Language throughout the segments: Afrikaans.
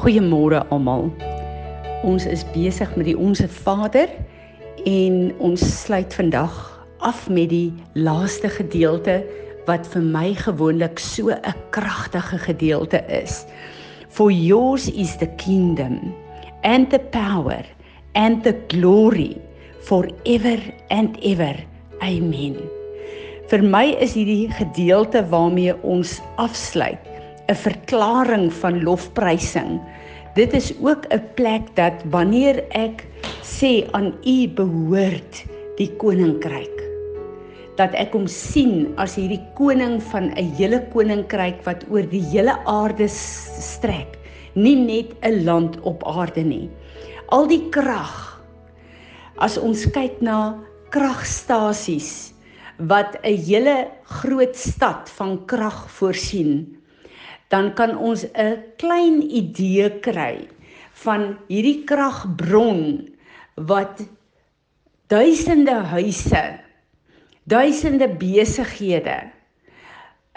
Goeiemôre almal. Ons is besig met die Onse Vader en ons sluit vandag af met die laaste gedeelte wat vir my gewoonlik so 'n kragtige gedeelte is. For yours is the kingdom and the power and the glory forever and ever. Amen. Vir my is hierdie gedeelte waarmee ons afsluit 'n verklaring van lofprysing. Dit is ook 'n plek dat wanneer ek sê aan U behoort die koninkryk dat ek hom sien as hierdie koning van 'n hele koninkryk wat oor die hele aarde strek, nie net 'n land op aarde nie. Al die krag as ons kyk na kragstasies wat 'n hele groot stad van krag voorsien dan kan ons 'n klein idee kry van hierdie kragbron wat duisende huise, duisende besighede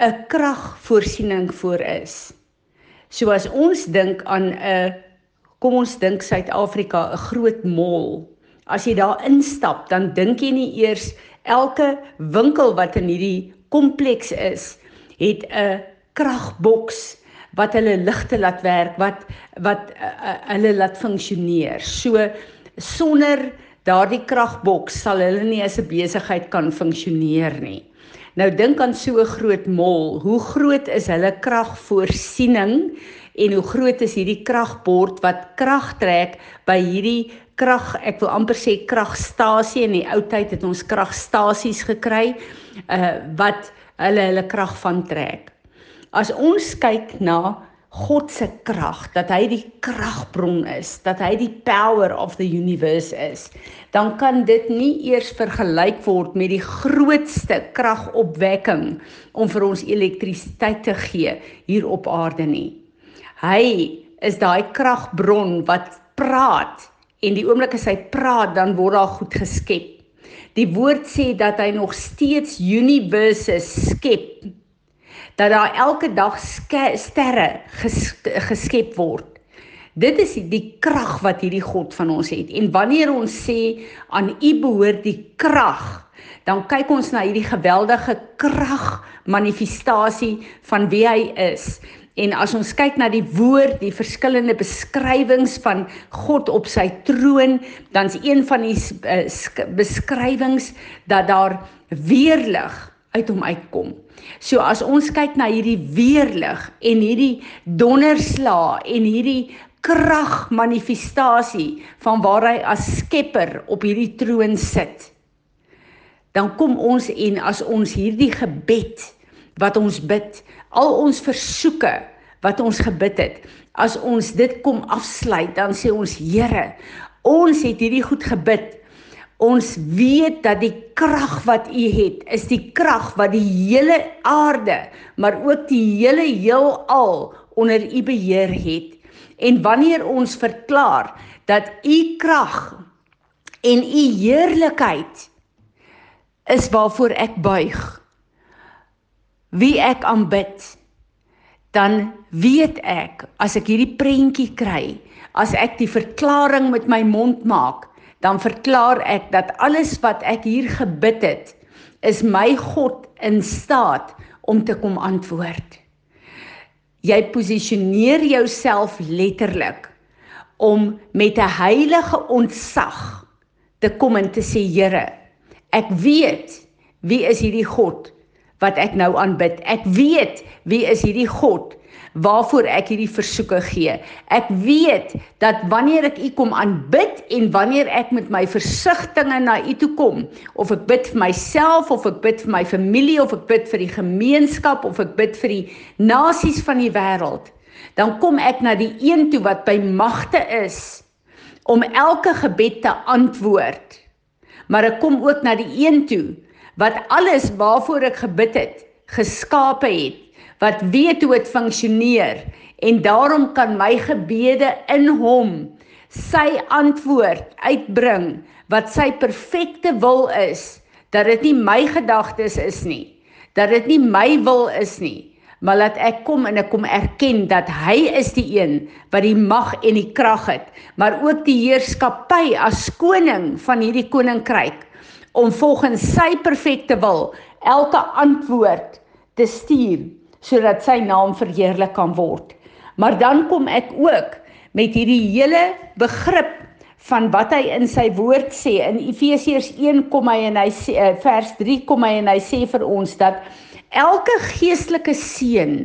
'n kragvoorsiening voor is. So as ons dink aan 'n kom ons dink Suid-Afrika 'n groot mall. As jy daar instap, dan dink jy nie eers elke winkel wat in hierdie kompleks is, het 'n kragboks wat hulle ligte laat werk wat wat uh, uh, hulle laat funksioneer. So sonder daardie kragboks sal hulle nie as 'n besigheid kan funksioneer nie. Nou dink aan so 'n groot mall, hoe groot is hulle kragvoorsiening en hoe groot is hierdie kragbord wat krag trek by hierdie krag ek wil amper sê kragstasie in die ou tyd het ons kragstasies gekry uh wat hulle hulle krag van trek. As ons kyk na God se krag, dat hy die kragbron is, dat hy die power of the universe is, dan kan dit nie eers vergelyk word met die grootste kragopwekking om vir ons elektrisiteit te gee hier op aarde nie. Hy is daai kragbron wat praat en die oomblik as hy praat, dan word daar goed geskep. Die woord sê dat hy nog steeds universe skep dat daar elke dag sterre ges geskep word. Dit is die krag wat hierdie God van ons het. En wanneer ons sê aan U behoort die krag, dan kyk ons na hierdie geweldige krag manifestasie van wie hy is. En as ons kyk na die woord, die verskillende beskrywings van God op sy troon, dan's een van die uh, beskrywings dat daar weerlig uit hom uitkom. So as ons kyk na hierdie weerlig en hierdie donderslaa en hierdie kragmanifestasie van waar hy as skepper op hierdie troon sit, dan kom ons en as ons hierdie gebed wat ons bid, al ons versoeke wat ons gebid het, as ons dit kom afsluit, dan sê ons Here, ons het hierdie goed gebid Ons weet dat die krag wat u het, is die krag wat die hele aarde, maar ook die hele heelal onder u beheer het. En wanneer ons verklaar dat u krag en u heerlikheid is waarvoor ek buig, wie ek aanbid, dan weet ek as ek hierdie prentjie kry, as ek die verklaring met my mond maak, dan verklaar ek dat alles wat ek hier gebid het, is my God in staat om te kom antwoord. Jy posisioneer jouself letterlik om met 'n heilige ontzag te kom en te sê Here, ek weet wie is hierdie God wat ek nou aanbid. Ek weet wie is hierdie God waarvoor ek hierdie versoeke gee. Ek weet dat wanneer ek U kom aanbid en wanneer ek met my versigtings na U toe kom, of ek bid vir myself of ek bid vir my familie of ek bid vir die gemeenskap of ek bid vir die nasies van die wêreld, dan kom ek na die een toe wat by magte is om elke gebed te antwoord. Maar ek kom ook na die een toe wat alles waarvoor ek gebid het, geskape het wat weet hoe dit funksioneer en daarom kan my gebede in hom sy antwoord uitbring wat sy perfekte wil is dat dit nie my gedagtes is nie dat dit nie my wil is nie maar laat ek kom en ek kom erken dat hy is die een wat die mag en die krag het, maar ook die heerskappy as koning van hierdie koninkryk om volgens sy perfekte wil elke antwoord te stuur sodat sy naam verheerlik kan word. Maar dan kom ek ook met hierdie hele begrip van wat hy in sy woord sê in Efesiërs 1 kom hy en hy sê eh, vers 3 kom hy en hy sê vir ons dat elke geestelike seën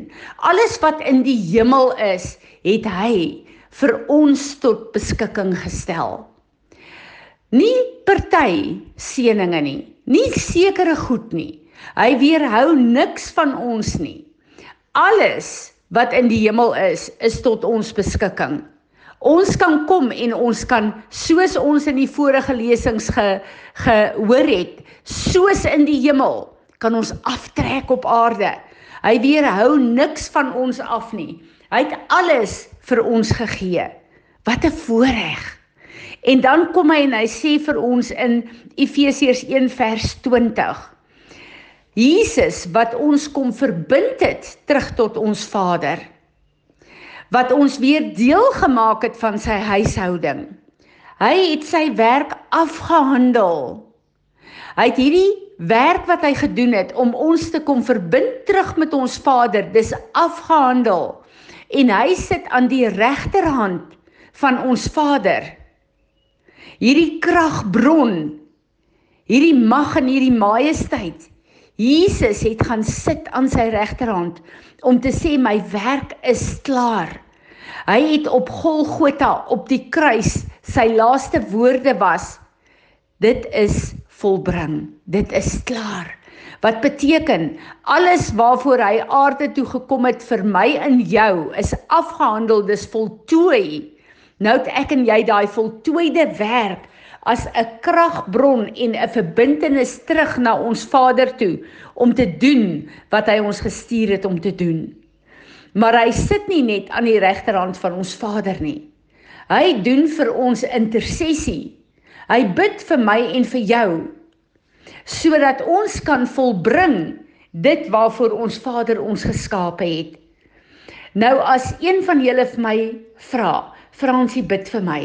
alles wat in die hemel is het hy vir ons tot beskikking gestel. Nie party seëninge nie, nie sekere goed nie. Hy weerhou niks van ons nie. Alles wat in die hemel is, is tot ons beskikking. Ons kan kom en ons kan soos ons in die vorige lesings ge, gehoor het, soos in die hemel, kan ons aftrek op aarde. Hy weerhou niks van ons af nie. Hy het alles vir ons gegee. Wat 'n voorreg. En dan kom hy en hy sê vir ons in Efesiërs 1 vers 20. Jesus wat ons kom verbind het terug tot ons Vader wat ons weer deel gemaak het van sy huishouding. Hy het sy werk afgehandel. Hy het hierdie werk wat hy gedoen het om ons te kom verbind terug met ons Vader, dis afgehandel. En hy sit aan die regterhand van ons Vader. Hierdie kragbron, hierdie mag en hierdie majesteit. Jesus het gaan sit aan sy regterhand om te sê my werk is klaar. Hy het op Golgotha op die kruis sy laaste woorde was dit is volbring. Dit is klaar. Wat beteken alles waarvoor hy aarde toe gekom het vir my en jou is afgehandel, dis voltooi. Nou het ek en jy daai voltooide werk as 'n kragbron en 'n verbintenis terug na ons Vader toe om te doen wat hy ons gestuur het om te doen. Maar hy sit nie net aan die regterhand van ons Vader nie. Hy doen vir ons intersessie. Hy bid vir my en vir jou sodat ons kan volbring dit waarvoor ons Vader ons geskape het. Nou as een van julle vir my vra, Fransie bid vir my.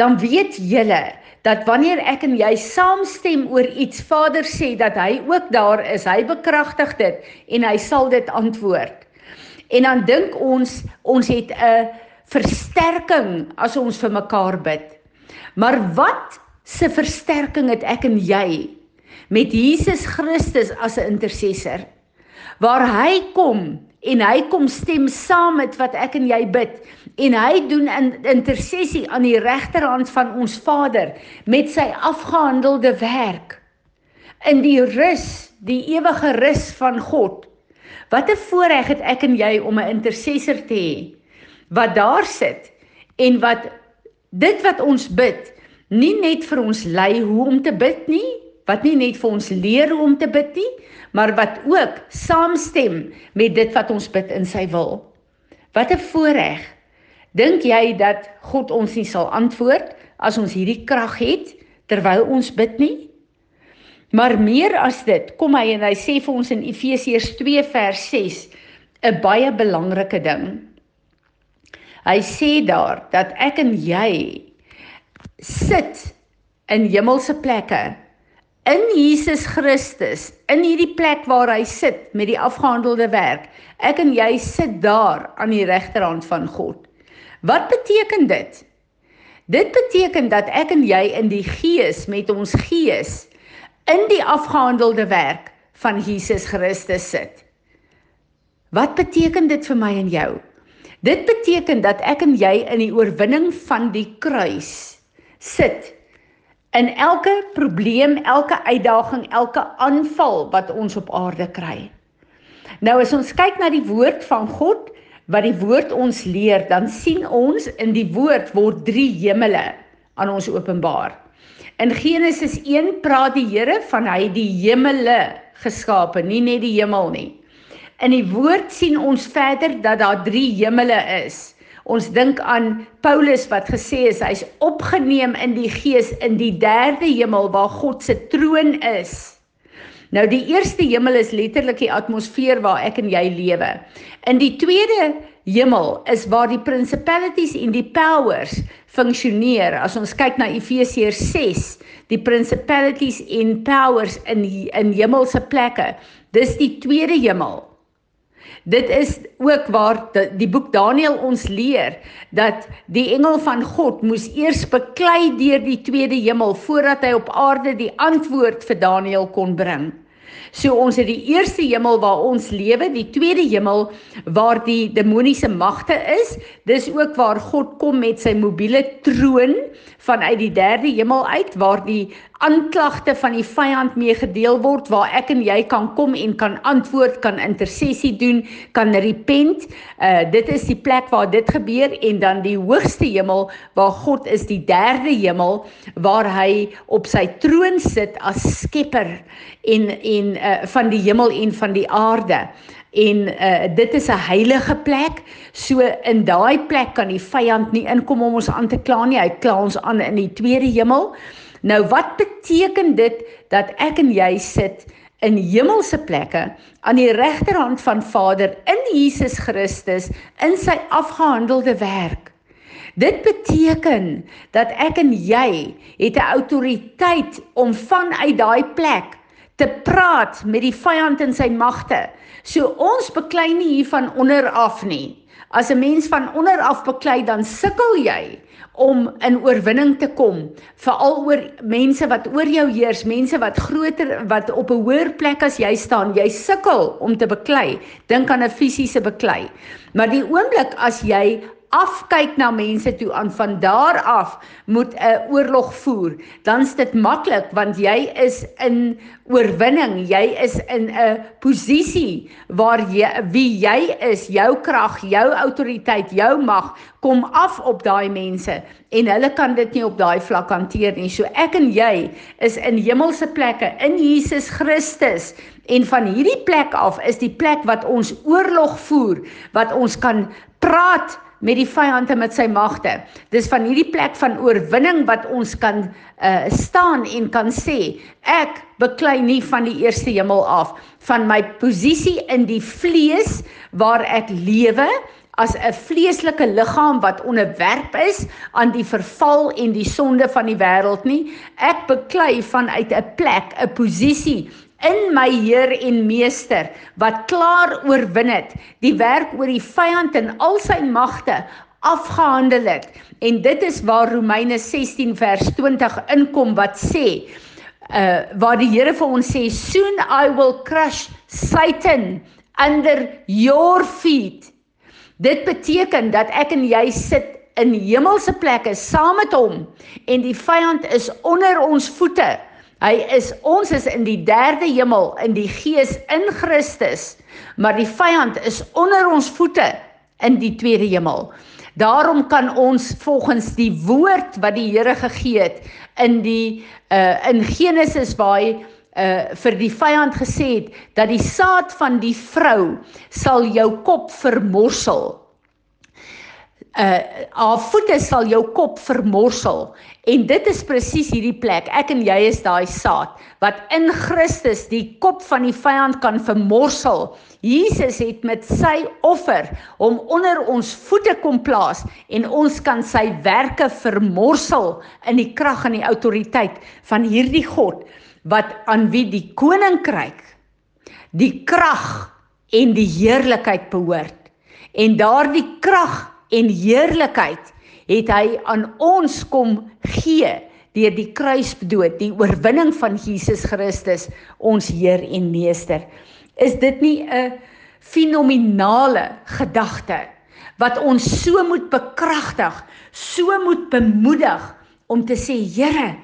Dan weet julle dat wanneer ek en jy saamstem oor iets, Vader sê dat hy ook daar is. Hy bekragtig dit en hy sal dit antwoord. En dan dink ons ons het 'n versterking as ons vir mekaar bid. Maar wat se versterking het ek en jy met Jesus Christus as 'n intercessor? Waar hy kom en hy kom stem saam met wat ek en jy bid en hy doen 'n intersessie aan die regterhand van ons Vader met sy afgehandelde werk in die rus, die ewige rus van God. Wat 'n voorreg het ek en jy om 'n intercessor te hê wat daar sit en wat dit wat ons bid nie net vir ons lei hoe om te bid nie, wat nie net vir ons leer hoe om te bid nie, maar wat ook saamstem met dit wat ons bid in sy wil. Wat 'n voorreg. Dink jy dat God ons nie sal antwoord as ons hierdie krag het terwyl ons bid nie? Maar meer as dit, kom hy en hy sê vir ons in Efesiërs 2 vers 6 'n baie belangrike ding. Hy sê daar dat ek en jy sit in hemelse plekke in Jesus Christus, in hierdie plek waar hy sit met die afgehandelde werk. Ek en jy sit daar aan die regterhand van God. Wat beteken dit? Dit beteken dat ek en jy in die gees met ons gees in die afgehandelde werk van Jesus Christus sit. Wat beteken dit vir my en jou? Dit beteken dat ek en jy in die oorwinning van die kruis sit in elke probleem, elke uitdaging, elke aanval wat ons op aarde kry. Nou as ons kyk na die woord van God, wat die woord ons leer, dan sien ons in die woord word drie hemele aan ons openbaar. In Genesis 1 praat die Here van hy die hemele geskape, nie net die hemel nie. In die woord sien ons verder dat daar drie hemele is. Ons dink aan Paulus wat gesê is hy's opgeneem in die gees in die derde hemel waar God se troon is. Nou die eerste hemel is letterlik die atmosfeer waar ek en jy lewe. In die tweede hemel is waar die principalities en die powers funksioneer. As ons kyk na Efesiërs 6, die principalities en powers in in hemelse plekke. Dis die tweede hemel. Dit is ook waar die, boek Daniël ons leer dat die engel van God moes eers beklei deur die tweede hemel voordat hy op aarde die antwoord vir Daniël kon bring. So ons het die eerste hemel waar ons lewe, die tweede hemel waar die demoniese magte is. Dis ook waar God kom met sy mobiele troon vanuit die derde hemel uit waar die aanklagte van die vyand mee gedeel word waar ek en jy kan kom en kan antwoord, kan intersessie doen, kan repent. Uh dit is die plek waar dit gebeur en dan die hoogste hemel waar God is, die derde hemel waar hy op sy troon sit as skepper en en uh van die hemel en van die aarde en uh dit is 'n heilige plek. So in daai plek kan die vyand nie inkom om ons aan te kla nie. Hy kla ons aan in die tweede hemel. Nou wat beteken dit dat ek en jy sit in hemelse plekke aan die regterhand van Vader in Jesus Christus in sy afgehandelde werk? Dit beteken dat ek en jy het 'n autoriteit om vanuit daai plek te praat met die vyand en sy magte. So ons beklei nie hier van onder af nie. As 'n mens van onder af beklei, dan sukkel jy om in oorwinning te kom, veral oor mense wat oor jou heers, mense wat groter wat op 'n hoër plek as jy staan. Jy sukkel om te beklei. Dink aan 'n fisiese beklei. Maar die oomblik as jy afkyk na mense toe aan van daar af moet 'n oorlog voer dan is dit maklik want jy is in oorwinning jy is in 'n posisie waar jy wie jy is jou krag jou autoriteit jou mag kom af op daai mense en hulle kan dit nie op daai vlak hanteer nie. So ek en jy is in hemelse plekke in Jesus Christus en van hierdie plek af is die plek wat ons oorlog voer wat ons kan praat met die vyand en met sy magte. Dis van hierdie plek van oorwinning wat ons kan uh staan en kan sê, ek beklei nie van die eerste hemel af van my posisie in die vlees waar ek lewe as 'n vleeslike liggaam wat onderwerp is aan die verval en die sonde van die wêreld nie. Ek beklei vanuit 'n plek, 'n posisie in my Heer en Meester wat klaar oorwin het, die werk oor die vyand en al sy magte afgehandel het. En dit is waar Romeine 16 vers 20 inkom wat sê uh waar die Here vir ons sê soon I will crush Satan under your feet. Dit beteken dat ek en jy sit in hemelse plekke saam met hom en die vyand is onder ons voete. Hy is ons is in die derde hemel in die gees in Christus, maar die vyand is onder ons voete in die tweede hemel. Daarom kan ons volgens die woord wat die Here gegee het in die uh in Genesis waar hy uh vir die vyand gesê het dat die saad van die vrou sal jou kop vermorsel uh haar voete sal jou kop vermorsel. En dit is presies hierdie plek. Ek en jy is daai saad wat in Christus die kop van die vyand kan vermorsel. Jesus het met sy offer hom onder ons voete kom plaas en ons kan sy werke vermorsel in die krag en die autoriteit van hierdie God wat aan wie die koninkryk die krag en die heerlikheid behoort. En daardie krag en heerlikheid het hy aan ons kom gee deur die kruisdood, die oorwinning van Jesus Christus, ons Heer en Meester. Is dit nie 'n fenominale gedagte wat ons so moet bekragtig, so moet bemoedig om te sê Here,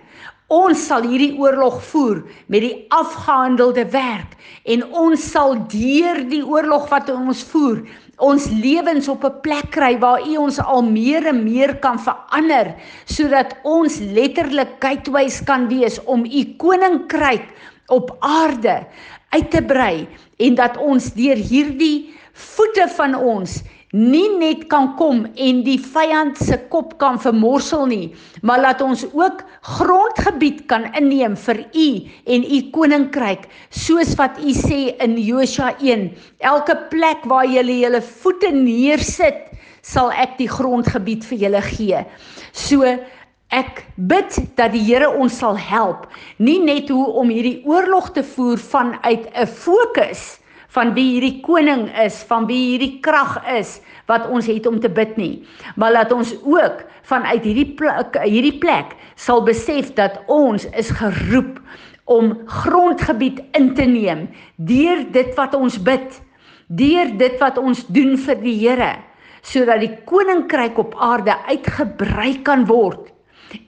ons sal hierdie oorlog voer met die afgehandelde werk en ons sal deur die oorlog wat ons voer ons lewens op 'n plek kry waar U ons al meer en meer kan verander sodat ons letterlik gateways kan wees om U koninkryk op aarde uit te brei en dat ons deur hierdie voete van ons nie net kan kom en die vyand se kop kan vermorsel nie, maar laat ons ook grondgebied kan inneem vir u en u koninkryk, soos wat u sê in Josua 1. Elke plek waar julle julle voete neersit, sal ek die grondgebied vir julle gee. So ek bid dat die Here ons sal help, nie net hoe om hierdie oorlog te voer vanuit 'n fokus van wie hierdie koning is, van wie hierdie krag is wat ons het om te bid nie. Maar laat ons ook vanuit hierdie plek, hierdie plek sal besef dat ons is geroep om grondgebied in te neem deur dit wat ons bid, deur dit wat ons doen vir die Here, sodat die koninkryk op aarde uitgebrei kan word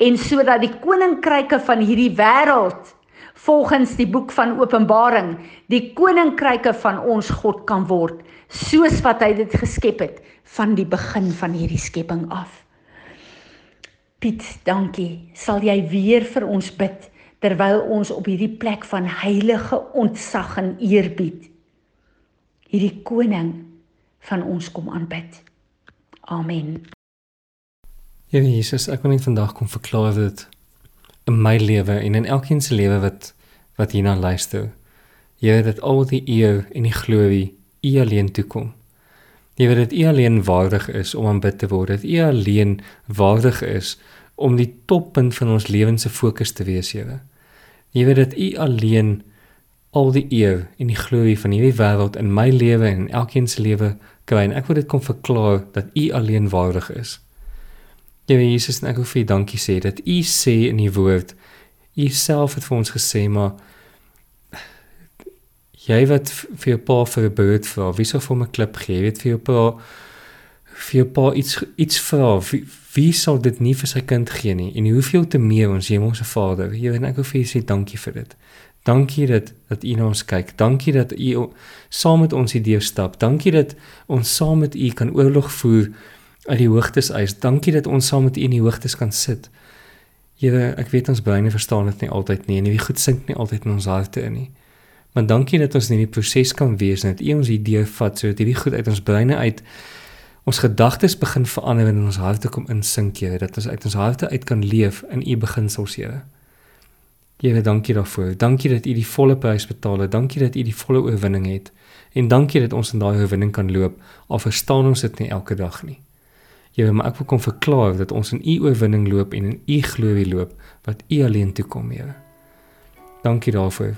en sodat die koninkryke van hierdie wêreld volgens die boek van Openbaring die koninkryke van ons God kan word soos wat hy dit geskep het van die begin van hierdie skepping af. Piet, dankie. Sal jy weer vir ons bid terwyl ons op hierdie plek van heilige ontzag en eerbied hierdie koning van ons kom aanbid. Amen. Here Jesus, ek wil net vandag kom verklaar dit in my lewe en in elkeen se lewe wat wat hierna luister. Here dat al die eer en die glorie U alleen toe kom. Here dat U alleen waardig is om aanbid te word. Dat U alleen waardig is om die toppunt van ons lewens se fokus te wees, Here. Here dat U alleen al die eer en die glorie van hierdie wêreld in my lewe en elkeen se lewe kry. En ek wil dit kom verklaar dat U alleen waardig is. Here Jesus, ek wil vir U dankie sê dat U sê in U woord U self het vir ons gesê maar jy wat vir jou pa vir 'n brood vra, wie sou vir 'n klip gee? Jy weet vir jou pa vir jou pa iets iets vra, wie, wie sal dit nie vir sy kind gee nie? En hoeveel te meer ons Hemelse Vader. Jy weet ek wil vir U sê dankie vir dit. Dankie dat dat U na ons kyk. Dankie dat U saam met ons hierdeur stap. Dankie dat ons saam met U kan oorlog voer uit die hoogtes uit. Dankie dat ons saam met U in die hoogtes kan sit. Here, ek weet ons breine verstaan dit nie altyd nie en wie goed sink nie altyd in ons harte in nie. Maar dankie dat ons in hierdie proses kan wees en dat U ons hierdeur vat sodat hierdie goed uit ons breine uit ons gedagtes begin verander en in ons harte kom insink, Here, dat ons uit ons harte uit kan leef in U beginsels, Here. Here, dankie daarvoor. Dankie dat U die volle prys betaal het. Dankie dat U die volle oorwinning het. En dankie dat ons in daai oorwinning kan loop al verstaan ons dit nie elke dag nie. Here, maar ek wil kom verklaar dat ons in U oorwinning loop en in U glorie loop wat U alleen toe kom, Here. Dankie daarvoor.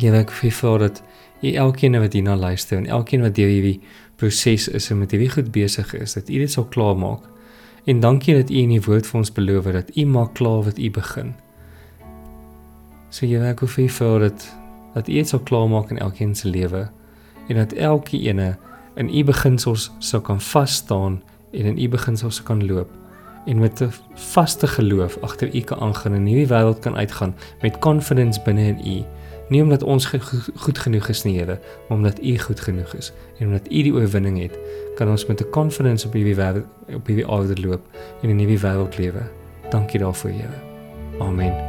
Here, ek vra dat U elkeen wat hierna luister en elkeen wat deur hierdie proses is en met hierdie goed besig is, dat U dit sal klaarmaak. En dankie dat U in U woord vir ons beloof dat U maak klaar wat U begin. So Here, ek wil vra dat dat U dit sal klaarmaak in elkeen se lewe en dat elkeen in U beginsels sou kan vas staan en in u beginsels kan loop. En met 'n vaste geloof agter u kan aangaan en hierdie wêreld kan uitgaan met confidence binne in u. Nie omdat ons goed genoeg is nie Here maar omdat u goed genoeg is en omdat u die oorwinning het kan ons met 'n confidence op hierdie wêreld op hierdie aarde loop en in hierdie wêreld lewe. Dankie daarvoor Here. Amen